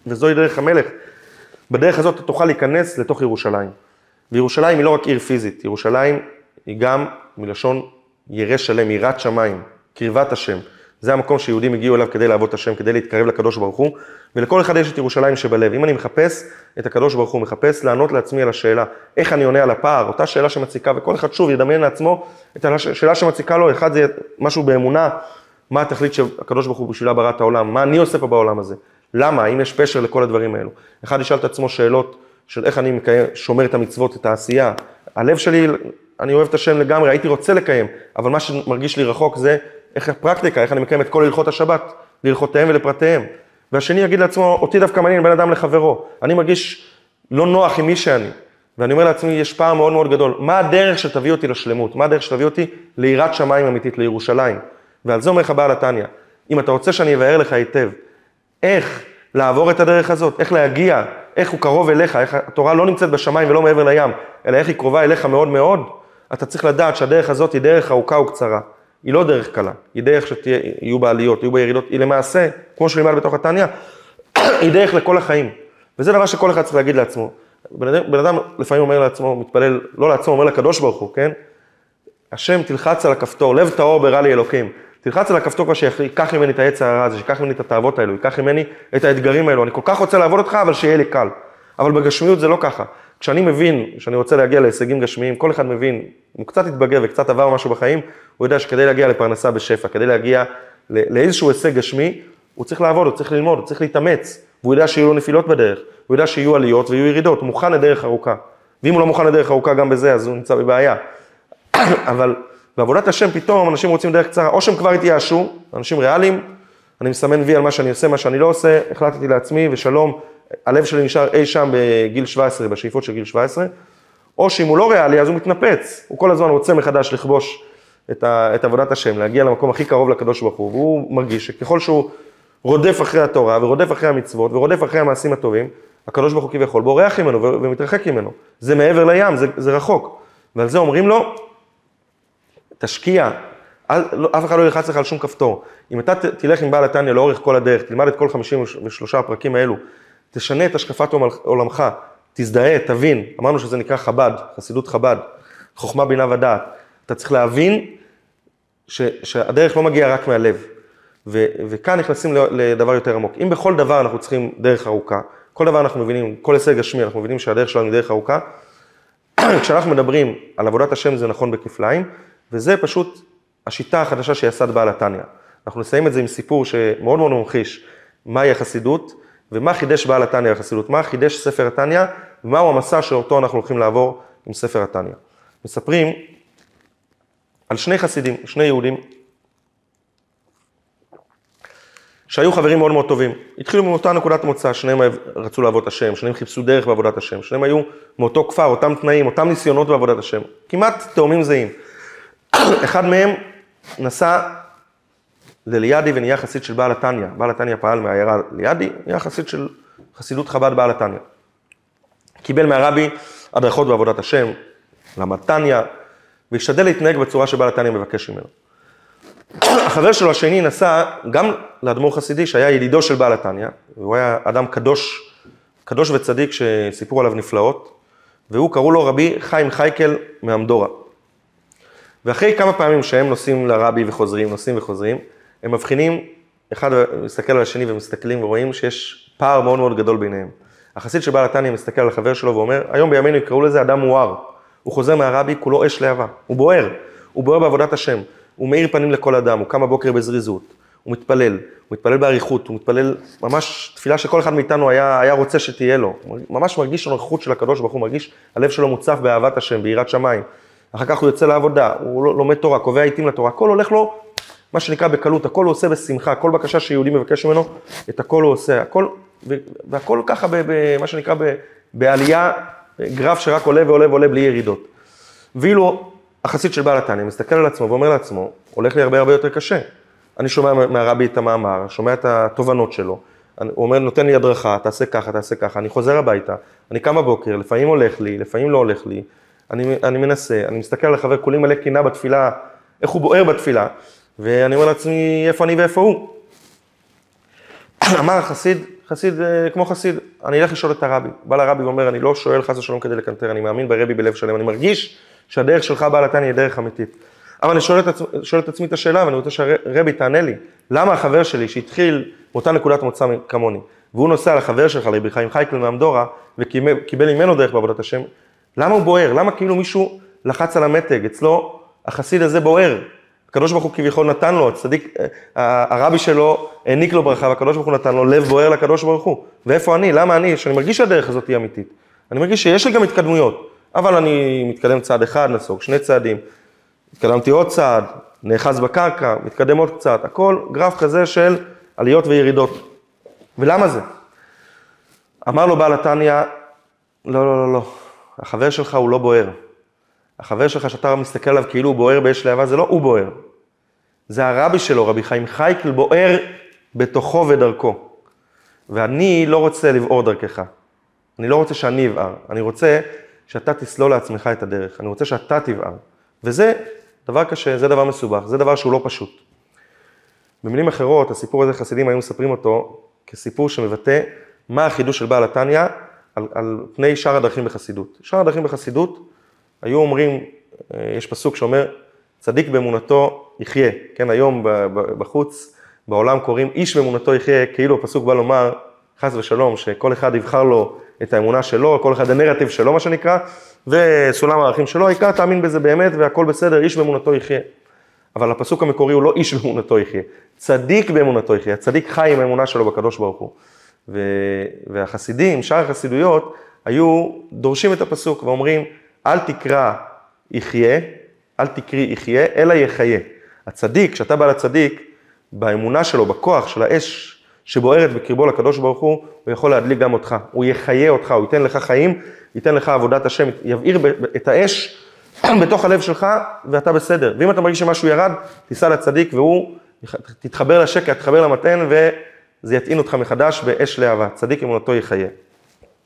וזוהי דרך המלך. בדרך הזאת אתה תוכל להיכנס לתוך ירושלים. וירושלים היא לא רק עיר פיזית, ירושלים היא גם מלשון ירא שלם, יראת שמיים, קרבת השם. זה המקום שיהודים הגיעו אליו כדי לעבוד את השם, כדי להתקרב לקדוש ברוך הוא, ולכל אחד יש את ירושלים שבלב. אם אני מחפש את הקדוש ברוך הוא, מחפש לענות לעצמי על השאלה, איך אני עונה על הפער, אותה שאלה שמציקה, וכל אחד שוב ידמיין לעצמו את השאלה שמציקה לו, אחד זה משהו באמונה, מה התכלית שהקדוש ברוך הוא בשבילה ברא את העולם, מה אני עושה פה בעולם הזה, למה, האם יש פשר לכל הדברים האלו. אחד ישאל את עצמו שאלות של איך אני מקיים, שומר את המצוות, את העשייה. הלב שלי, אני אוהב את השם לגמרי, הייתי רוצה לקיים, אבל מה שמרגיש לי רחוק זה איך הפרקטיקה, איך אני מקיים את כל הלכות השבת, להלכותיהם ולפרטיהם. והשני יגיד לעצמו, אותי דווקא מעניין בין אדם לחברו. אני מרגיש לא נוח עם מי שאני. ואני אומר לעצמי, יש פער מאוד מאוד גדול. מה הדרך שתביא אותי לשלמות? מה הדרך שתביא אותי ליראת שמיים אמיתית, לירושלים? ועל זה אומר לך בעל התניא, אם אתה רוצה שאני אבאר לך היטב, איך לעבור את הדרך הזאת, איך להגיע איך הוא קרוב אליך, איך התורה לא נמצאת בשמיים ולא מעבר לים, אלא איך היא קרובה אליך מאוד מאוד, אתה צריך לדעת שהדרך הזאת היא דרך ארוכה וקצרה. היא לא דרך קלה, היא דרך שיהיו בה עליות, יהיו בה ירידות, היא למעשה, כמו שלימד בתוך התניא, <coughs> היא דרך לכל החיים. וזה דבר שכל אחד צריך להגיד לעצמו. בן אדם, בן אדם לפעמים אומר לעצמו, מתפלל, לא לעצמו, אומר לקדוש ברוך הוא, כן? השם תלחץ על הכפתור, לב טהור ברע לי אלוקים. תלחץ על הכפתור כבר שיקח ממני את העץ הרע הזה, שיקח ממני את התאוות האלו, ייקח ממני את האתגרים האלו. אני כל כך רוצה לעבוד אותך, אבל שיהיה לי קל. אבל בגשמיות זה לא ככה. כשאני מבין שאני רוצה להגיע להישגים גשמיים, כל אחד מבין, הוא קצת התבגר וקצת עבר משהו בחיים, הוא יודע שכדי להגיע לפרנסה בשפע, כדי להגיע לאיזשהו הישג גשמי, הוא צריך לעבוד, הוא צריך ללמוד, הוא צריך להתאמץ, והוא יודע שיהיו לו נפילות בדרך, הוא יודע שיהיו עליות ויהיו ירידות, הוא מוכן לדרך ארוכה. ואם הוא לא מוכן לדרך ארוכה גם בזה, אז הוא נמצא בבעיה. <coughs> אבל בעבודת השם פתאום אנשים רוצים דרך קצרה, או שהם כבר התייאשו, אנשים ריאליים, אני מסמן וי על מה שאני עושה, מה שאני לא עושה, החלטתי לעצמי ושלום, הלב שלי נשאר אי שם בגיל 17, בשאיפות של גיל 17, או שאם הוא לא ריאלי אז הוא מתנפץ, הוא כל הזמן רוצה מחדש לכבוש את, ה, את עבודת השם, להגיע למקום הכי קרוב לקדוש ברוך הוא, והוא מרגיש שככל שהוא רודף אחרי התורה ורודף אחרי המצוות ורודף אחרי המעשים הטובים, הקדוש ברוך הוא כביכול בורח ממנו ומתרחק ממנו. זה מעבר לים, זה, זה רחוק. ועל זה אומרים לו, תשקיע, אל, לא, אף אחד לא ילחץ לך על שום כפתור. אם אתה תלך עם בעל התניא לאורך כל הדרך, תלמד את כל 53 הפרקים האלו, תשנה את השקפת עולמך, תזדהה, תבין, אמרנו שזה נקרא חב"ד, חסידות חב"ד, חוכמה, בינה ודעת. אתה צריך להבין ש, שהדרך לא מגיעה רק מהלב. ו, וכאן נכנסים לדבר יותר עמוק. אם בכל דבר אנחנו צריכים דרך ארוכה, כל דבר אנחנו מבינים, כל הישג גשמי, אנחנו מבינים שהדרך שלנו היא דרך ארוכה, <clears throat> כשאנחנו מדברים על עבודת השם זה נכון בכפליים, וזה פשוט השיטה החדשה שיסד בעל התניא. אנחנו נסיים את זה עם סיפור שמאוד מאוד ממחיש מהי החסידות, ומה חידש בעל התניא בחסידות, מה חידש ספר התניא, ומהו המסע שאותו אנחנו הולכים לעבור עם ספר התניא. מספרים על שני חסידים, שני יהודים, שהיו חברים מאוד מאוד טובים. התחילו מאותה נקודת מוצא, שניהם רצו לעבוד את השם, שניהם חיפשו דרך בעבודת השם, שניהם היו מאותו כפר, אותם תנאים, אותם ניסיונות בעבודת השם. כמעט תאומים זהים. אחד מהם נסע לליאדי ונהיה חסיד של בעל התניא. בעל התניא פעל מהעיירה ליאדי, נהיה חסיד של חסידות חב"ד בעל התניא. קיבל מהרבי הדרכות בעבודת השם, למד תניא, והשתדל להתנהג בצורה שבעל התניא מבקש ממנו. החבר שלו השני נסע גם לאדמו"ר חסידי שהיה ידידו של בעל התניא, והוא היה אדם קדוש, קדוש וצדיק שסיפרו עליו נפלאות, והוא קראו לו רבי חיים חייקל מאמדורה. ואחרי כמה פעמים שהם נוסעים לרבי וחוזרים, נוסעים וחוזרים, הם מבחינים, אחד מסתכל על השני ומסתכלים ורואים שיש פער מאוד מאוד גדול ביניהם. החסיד של בעל התניא מסתכל על החבר שלו ואומר, היום בימינו יקראו לזה אדם מואר. הוא חוזר מהרבי, כולו אש להבה, הוא בוער, הוא בוער בעבודת השם, הוא מאיר פנים לכל אדם, הוא קם בבוקר בזריזות, הוא מתפלל, הוא מתפלל באריכות, הוא מתפלל ממש תפילה שכל אחד מאיתנו היה, היה רוצה שתהיה לו, הוא ממש מרגיש הנוכחות של הקדוש ברוך הוא, מרגיש, הלב שלו מוצף באהבת השם, ביראת שמיים. אחר כך הוא יוצא לעבודה, הוא לא, לומד תורה, קובע עיתים לתורה, הכל הולך לו, מה שנקרא בקלות, הכל הוא עושה בשמחה, כל בקשה שיהודי מבקש ממנו, את הכל הוא עושה, הכל, והכל ככה, מה שנקרא, בעלייה, גרף שרק עולה ועולה ועולה בלי ירידות. ואילו החסיד של בעל התניא מסתכל על עצמו ואומר לעצמו, הולך לי הרבה הרבה יותר קשה. אני שומע מהרבי את המאמר, שומע את התובנות שלו, הוא אומר, נותן לי הדרכה, תעשה ככה, תעשה ככה, אני חוזר הביתה, אני קם בבוקר, לפעמים הולך לי, לפעמים לא הולך לי, אני, אני מנסה, אני מסתכל על החבר, כולי מלא קינה בתפילה, איך הוא בוער בתפילה, ואני אומר לעצמי, איפה אני ואיפה הוא? <clears throat> אמר החסיד, חסיד אה, כמו חסיד, אני אלך לשאול את הרבי. בא לרבי ואומר, אני לא שואל חס ושלום כדי לקנטר, אני מאמין ברבי בלב שלם, אני מרגיש שהדרך שלך בעל התניא היא דרך אמיתית. אבל אני שואל את, עצמי, שואל את עצמי את השאלה, ואני רוצה שהרבי תענה לי, למה החבר שלי שהתחיל מאותה נקודת מוצא כמוני, והוא נוסע לחבר שלך, לרבי חיים חייקל מאמדורה, וקיבל ממנו דרך בעבודת השם, למה הוא בוער? למה כאילו מישהו לחץ על המתג? אצלו החסיד הזה בוער. הקדוש ברוך הוא כביכול נתן לו, הצדיק, הרבי שלו העניק לו ברכה, והקדוש ברוך הוא נתן לו לב בוער לקדוש ברוך הוא. ואיפה אני? למה אני? שאני מרגיש שהדרך הזאת היא אמיתית. אני מרגיש שיש לי גם התקדמויות, אבל אני מתקדם צעד אחד, נסוג שני צעדים, התקדמתי עוד צעד, נאחז בקרקע, מתקדם עוד קצת, הכל גרף כזה של עליות וירידות. ולמה זה? אמר לו בעל התניא, לא, לא, לא, לא, החבר שלך הוא לא בוער. החבר שלך שאתה מסתכל עליו כאילו הוא בוער באש להבה, זה לא הוא בוער. זה הרבי שלו, רבי חיים חייקל, בוער בתוכו ודרכו. ואני לא רוצה לבעור דרכך. אני לא רוצה שאני אבער, אני רוצה שאתה תסלול לעצמך את הדרך, אני רוצה שאתה תבער. וזה דבר קשה, זה דבר מסובך, זה דבר שהוא לא פשוט. במילים אחרות, הסיפור הזה חסידים היו מספרים אותו כסיפור שמבטא מה החידוש של בעל התניא על, על פני שאר הדרכים בחסידות. שאר הדרכים בחסידות היו אומרים, אה, יש פסוק שאומר, צדיק באמונתו יחיה. כן, היום בחוץ, בעולם קוראים איש באמונתו יחיה, כאילו הפסוק בא לומר, חס ושלום, שכל אחד יבחר לו את האמונה שלו, כל אחד הנרטיב שלו, מה שנקרא, וסולם הערכים שלו, העיקר תאמין בזה באמת והכל בסדר, איש באמונתו יחיה. אבל הפסוק המקורי הוא לא איש באמונתו יחיה, צדיק באמונתו יחיה, הצדיק חי עם האמונה שלו בקדוש ברוך הוא. ו... והחסידים, שאר החסידויות, היו דורשים את הפסוק ואומרים, אל תקרא יחיה, אל תקרי יחיה, אלא יחיה. הצדיק, כשאתה בא לצדיק, באמונה שלו, בכוח של האש שבוערת בקרבו לקדוש ברוך הוא, הוא יכול להדליק גם אותך. הוא יחיה אותך, הוא ייתן לך חיים, ייתן לך עבודת השם, יבעיר את האש <clears throat> בתוך הלב שלך, ואתה בסדר. ואם אתה מרגיש שמשהו ירד, תיסע לצדיק והוא, תתחבר לשקע, תתחבר למתן, וזה יטעין אותך מחדש באש להבה. צדיק אמונתו יחיה.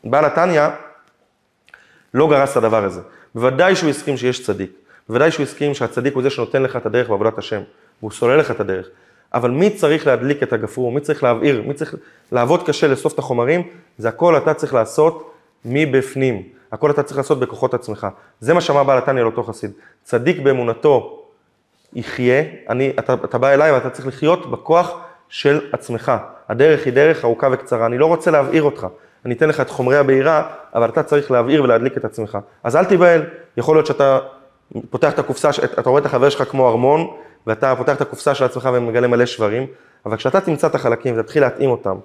בעל התניא לא גרס את הדבר הזה. בוודאי שהוא הסכים שיש צדיק. בוודאי שהוא הסכים שהצדיק הוא זה שנותן לך את הדרך בעבודת השם, והוא סולל לך את הדרך. אבל מי צריך להדליק את הגפרור, מי צריך להבעיר, מי צריך לעבוד קשה לאסוף את החומרים, זה הכל אתה צריך לעשות מבפנים. הכל אתה צריך לעשות בכוחות עצמך. זה מה שאמר בעל התניא לאותו חסיד. צדיק באמונתו יחיה, אני, אתה, אתה בא אליי ואתה צריך לחיות בכוח של עצמך. הדרך היא דרך ארוכה וקצרה, אני לא רוצה להבעיר אותך. אני אתן לך את חומרי הבעירה, אבל אתה צריך להבעיר ולהדליק את עצמך. אז אל תיבהל, יכול להיות שאתה פותח את הקופסה, אתה רואה את החבר שלך כמו ארמון, ואתה פותח את הקופסה של עצמך ומגלה מלא שברים, אבל כשאתה תמצא את החלקים ותתחיל להתאים אותם,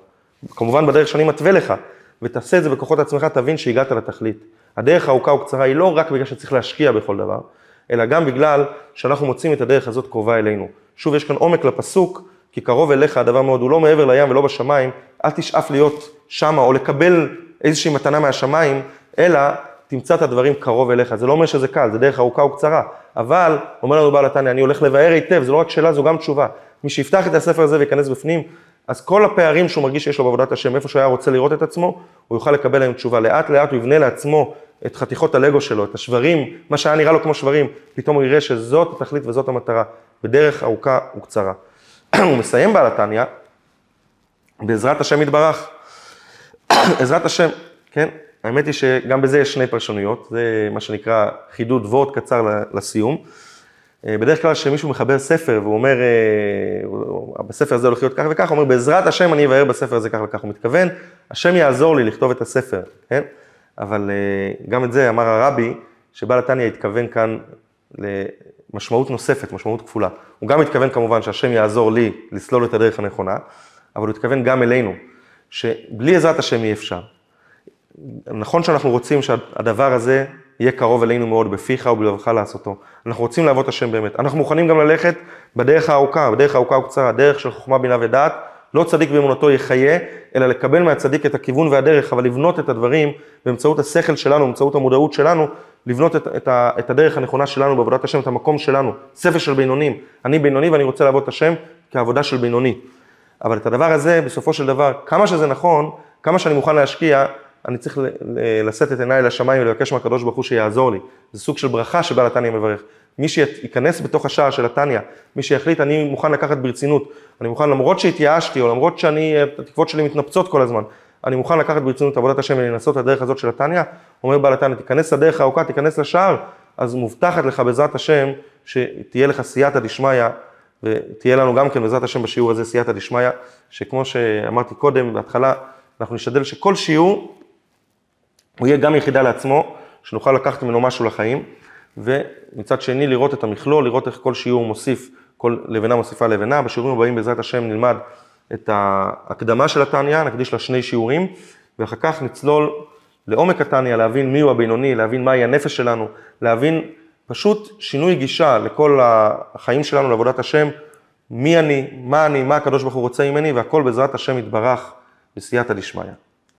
כמובן בדרך שאני מתווה לך, ותעשה את זה בכוחות עצמך, תבין שהגעת לתכלית. הדרך הארוכה או קצרה היא לא רק בגלל שצריך להשקיע בכל דבר, אלא גם בגלל שאנחנו מוצאים את הדרך הזאת קרובה אלינו. שוב, יש כאן עומק לפסוק, כי קרוב אליך הדבר מאוד, הוא לא מעבר לים ולא בשמיים, אל תשאף להיות שמה או לקבל איזושהי מתנה מהשמיים, אלא תמצא את הדברים קרוב אליך. זה לא אומר שזה קל, זה דרך ארוכה או קצרה, אבל, אומר לנו בעל התניא, אני הולך לבאר היטב, זה לא רק שאלה, זו גם תשובה. מי שיפתח את הספר הזה וייכנס בפנים, אז כל הפערים שהוא מרגיש שיש לו בעבודת השם, איפה שהוא היה רוצה לראות את עצמו, הוא יוכל לקבל להם תשובה. לאט לאט הוא יבנה לעצמו את חתיכות הלגו שלו, את השברים, מה שהיה נראה לו כמו שברים, פתאום הוא יראה שזאת התכלית וזאת המטרה, בדרך ארוכה וקצרה. <clears throat> הוא מסיים בעל התניא, בעזרת השם יתברך. <clears throat> עזרת השם, כן? האמת היא שגם בזה יש שני פרשנויות, זה מה שנקרא חידוד וורד קצר לסיום. אה, בדרך כלל כשמישהו מחבר ספר והוא אומר, אה, בספר הזה הולך להיות כך וכך, הוא אומר, בעזרת השם אני אבהר בספר הזה כך וכך, הוא מתכוון, השם יעזור לי לכתוב את הספר, כן? אבל אה, גם את זה אמר הרבי, שבעל התניא התכוון כאן למשמעות נוספת, משמעות כפולה. הוא גם התכוון כמובן שהשם יעזור לי לסלול את הדרך הנכונה, אבל הוא התכוון גם אלינו, שבלי עזרת השם אי אפשר. נכון שאנחנו רוצים שהדבר הזה יהיה קרוב אלינו מאוד, בפיך ובלבבך לעשותו. אנחנו רוצים לעבוד את השם באמת. אנחנו מוכנים גם ללכת בדרך הארוכה, בדרך הארוכה וקצרה, דרך של חוכמה, בינה ודעת. לא צדיק באמונתו יחיה, אלא לקבל מהצדיק את הכיוון והדרך, אבל לבנות את הדברים באמצעות השכל שלנו, באמצעות המודעות שלנו, לבנות את, את, את הדרך הנכונה שלנו בעבודת השם, את המקום שלנו. ספר של בינונים. אני בינוני ואני רוצה לעבוד את השם כעבודה של בינוני. אבל את הדבר הזה, בסופו של דבר, כמה שזה נכון, כמה שאני מוכן להשקיע, אני צריך לשאת את עיניי לשמיים ולבקש מהקדוש ברוך הוא שיעזור לי. זה סוג של ברכה שבעל התניא מברך. מי שייכנס בתוך השער של התניא, מי שיחליט, אני מוכן לקחת ברצינות, אני מוכן, למרות שהתייאשתי, או למרות שאני, התקוות שלי מתנפצות כל הזמן, אני מוכן לקחת ברצינות עבודת השם ולנסות את הדרך הזאת של התניא, אומר בעל התניא, תיכנס לדרך הארוכה, תיכנס לשער, אז מובטחת לך בעזרת השם, שתהיה לך סייעתא דשמיא, ותהיה לנו גם כן בעזרת השם בשיעור הזה סייעתא דשמיא, שכמו שאמרתי קודם, בהתחלה, אנחנו נשתדל שכל שיעור הוא יהיה גם יחידה לעצמו, שנוכל לקחת ממנו משהו לחיים, ומצד שני לראות את המכלול, לראות איך כל שיעור מוסיף, כל לבנה מוסיפה לבנה. בשיעורים הבאים בעזרת השם נלמד את ההקדמה של התניא, נקדיש לה שני שיעורים, ואחר כך נצלול לעומק התניא, להבין מיהו הבינוני, להבין מהי הנפש שלנו, להבין פשוט שינוי גישה לכל החיים שלנו, לעבודת השם, מי אני, מה אני, מה הקדוש ברוך הוא רוצה ממני, והכל בעזרת השם יתברך בסייעתא דשמיא.